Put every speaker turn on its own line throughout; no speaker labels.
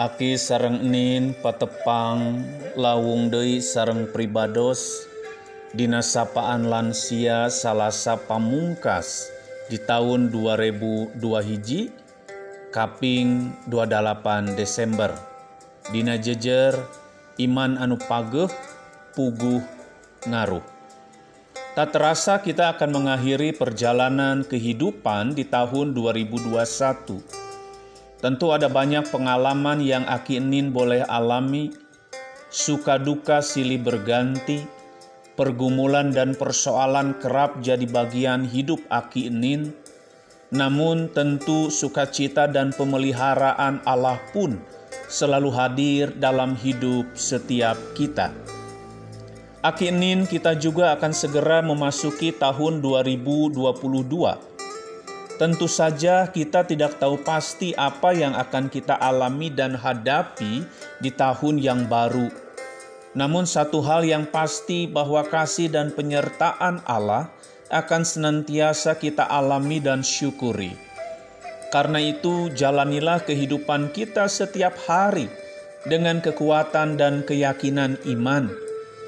Aki sareng enin patepang lawung deui sareng pribados. Dina sapaan lansia salasa pamungkas di tahun 2002 hiji kaping 28 Desember. Dina jejer iman anu pageh puguh ngaruh. Tak terasa kita akan mengakhiri perjalanan kehidupan di tahun 2021 Tentu ada banyak pengalaman yang Aki Enin boleh alami, suka duka silih berganti, pergumulan dan persoalan kerap jadi bagian hidup Aki Enin, namun tentu sukacita dan pemeliharaan Allah pun selalu hadir dalam hidup setiap kita. Aki Enin kita juga akan segera memasuki tahun 2022 Tentu saja kita tidak tahu pasti apa yang akan kita alami dan hadapi di tahun yang baru. Namun satu hal yang pasti bahwa kasih dan penyertaan Allah akan senantiasa kita alami dan syukuri. Karena itu jalanilah kehidupan kita setiap hari dengan kekuatan dan keyakinan iman.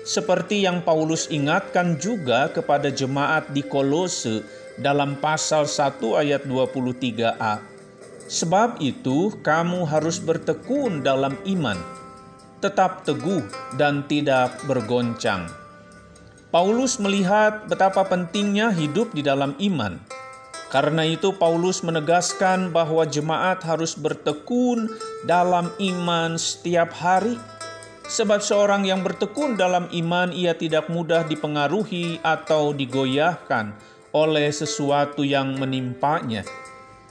Seperti yang Paulus ingatkan juga kepada jemaat di Kolose dalam pasal 1 ayat 23a. Sebab itu kamu harus bertekun dalam iman, tetap teguh dan tidak bergoncang. Paulus melihat betapa pentingnya hidup di dalam iman. Karena itu Paulus menegaskan bahwa jemaat harus bertekun dalam iman setiap hari. Sebab seorang yang bertekun dalam iman ia tidak mudah dipengaruhi atau digoyahkan oleh sesuatu yang menimpanya.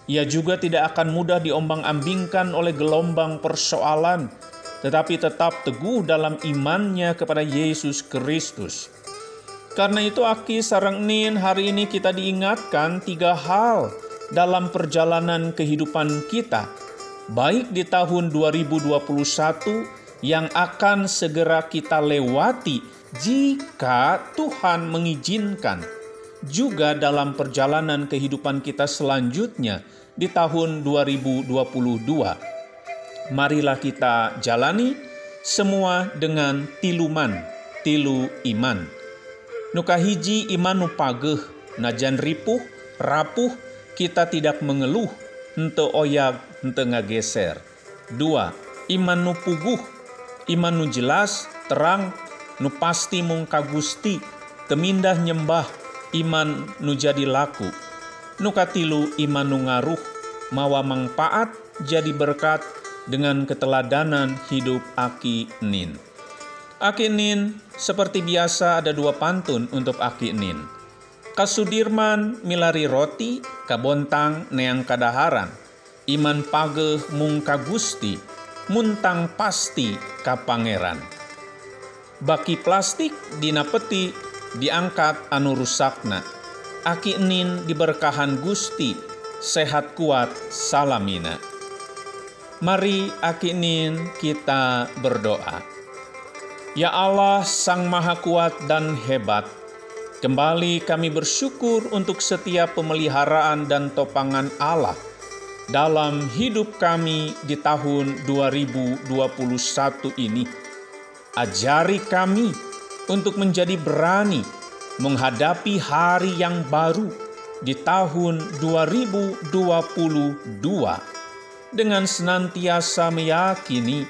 Ia juga tidak akan mudah diombang-ambingkan oleh gelombang persoalan, tetapi tetap teguh dalam imannya kepada Yesus Kristus. Karena itu Aki Sarang Nin hari ini kita diingatkan tiga hal dalam perjalanan kehidupan kita, baik di tahun 2021 yang akan segera kita lewati jika Tuhan mengizinkan juga dalam perjalanan kehidupan kita selanjutnya di tahun 2022. Marilah kita jalani semua dengan tiluman, tilu iman. Nukahiji iman nupageh, najan ripuh, rapuh, kita tidak mengeluh, ente oyak, ente ngageser. Dua, iman nupuguh, iman nu jelas, terang, nu pasti mung kagusti, temindah nyembah, iman nu jadi laku. Nukatilu iman nu ngaruh, mawa manfaat jadi berkat dengan keteladanan hidup Aki Nin. Aki Nin, seperti biasa ada dua pantun untuk Aki Nin. Kasudirman milari roti, kabontang neang kadaharan. Iman page mung kagusti, muntang pasti kapangeran. Baki plastik dina peti diangkat anu rusakna. Aki enin diberkahan Gusti, sehat kuat salamina. Mari aki enin kita berdoa. Ya Allah Sang Maha Kuat dan Hebat, kembali kami bersyukur untuk setiap pemeliharaan dan topangan Allah dalam hidup kami di tahun 2021 ini. Ajari kami untuk menjadi berani menghadapi hari yang baru di tahun 2022 dengan senantiasa meyakini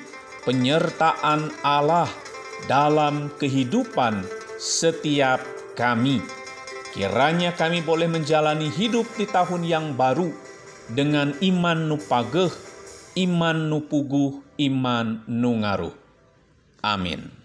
penyertaan Allah dalam kehidupan setiap kami. Kiranya kami boleh menjalani hidup di tahun yang baru dengan iman nupageh, iman nupuguh, iman nungaruh. Amin.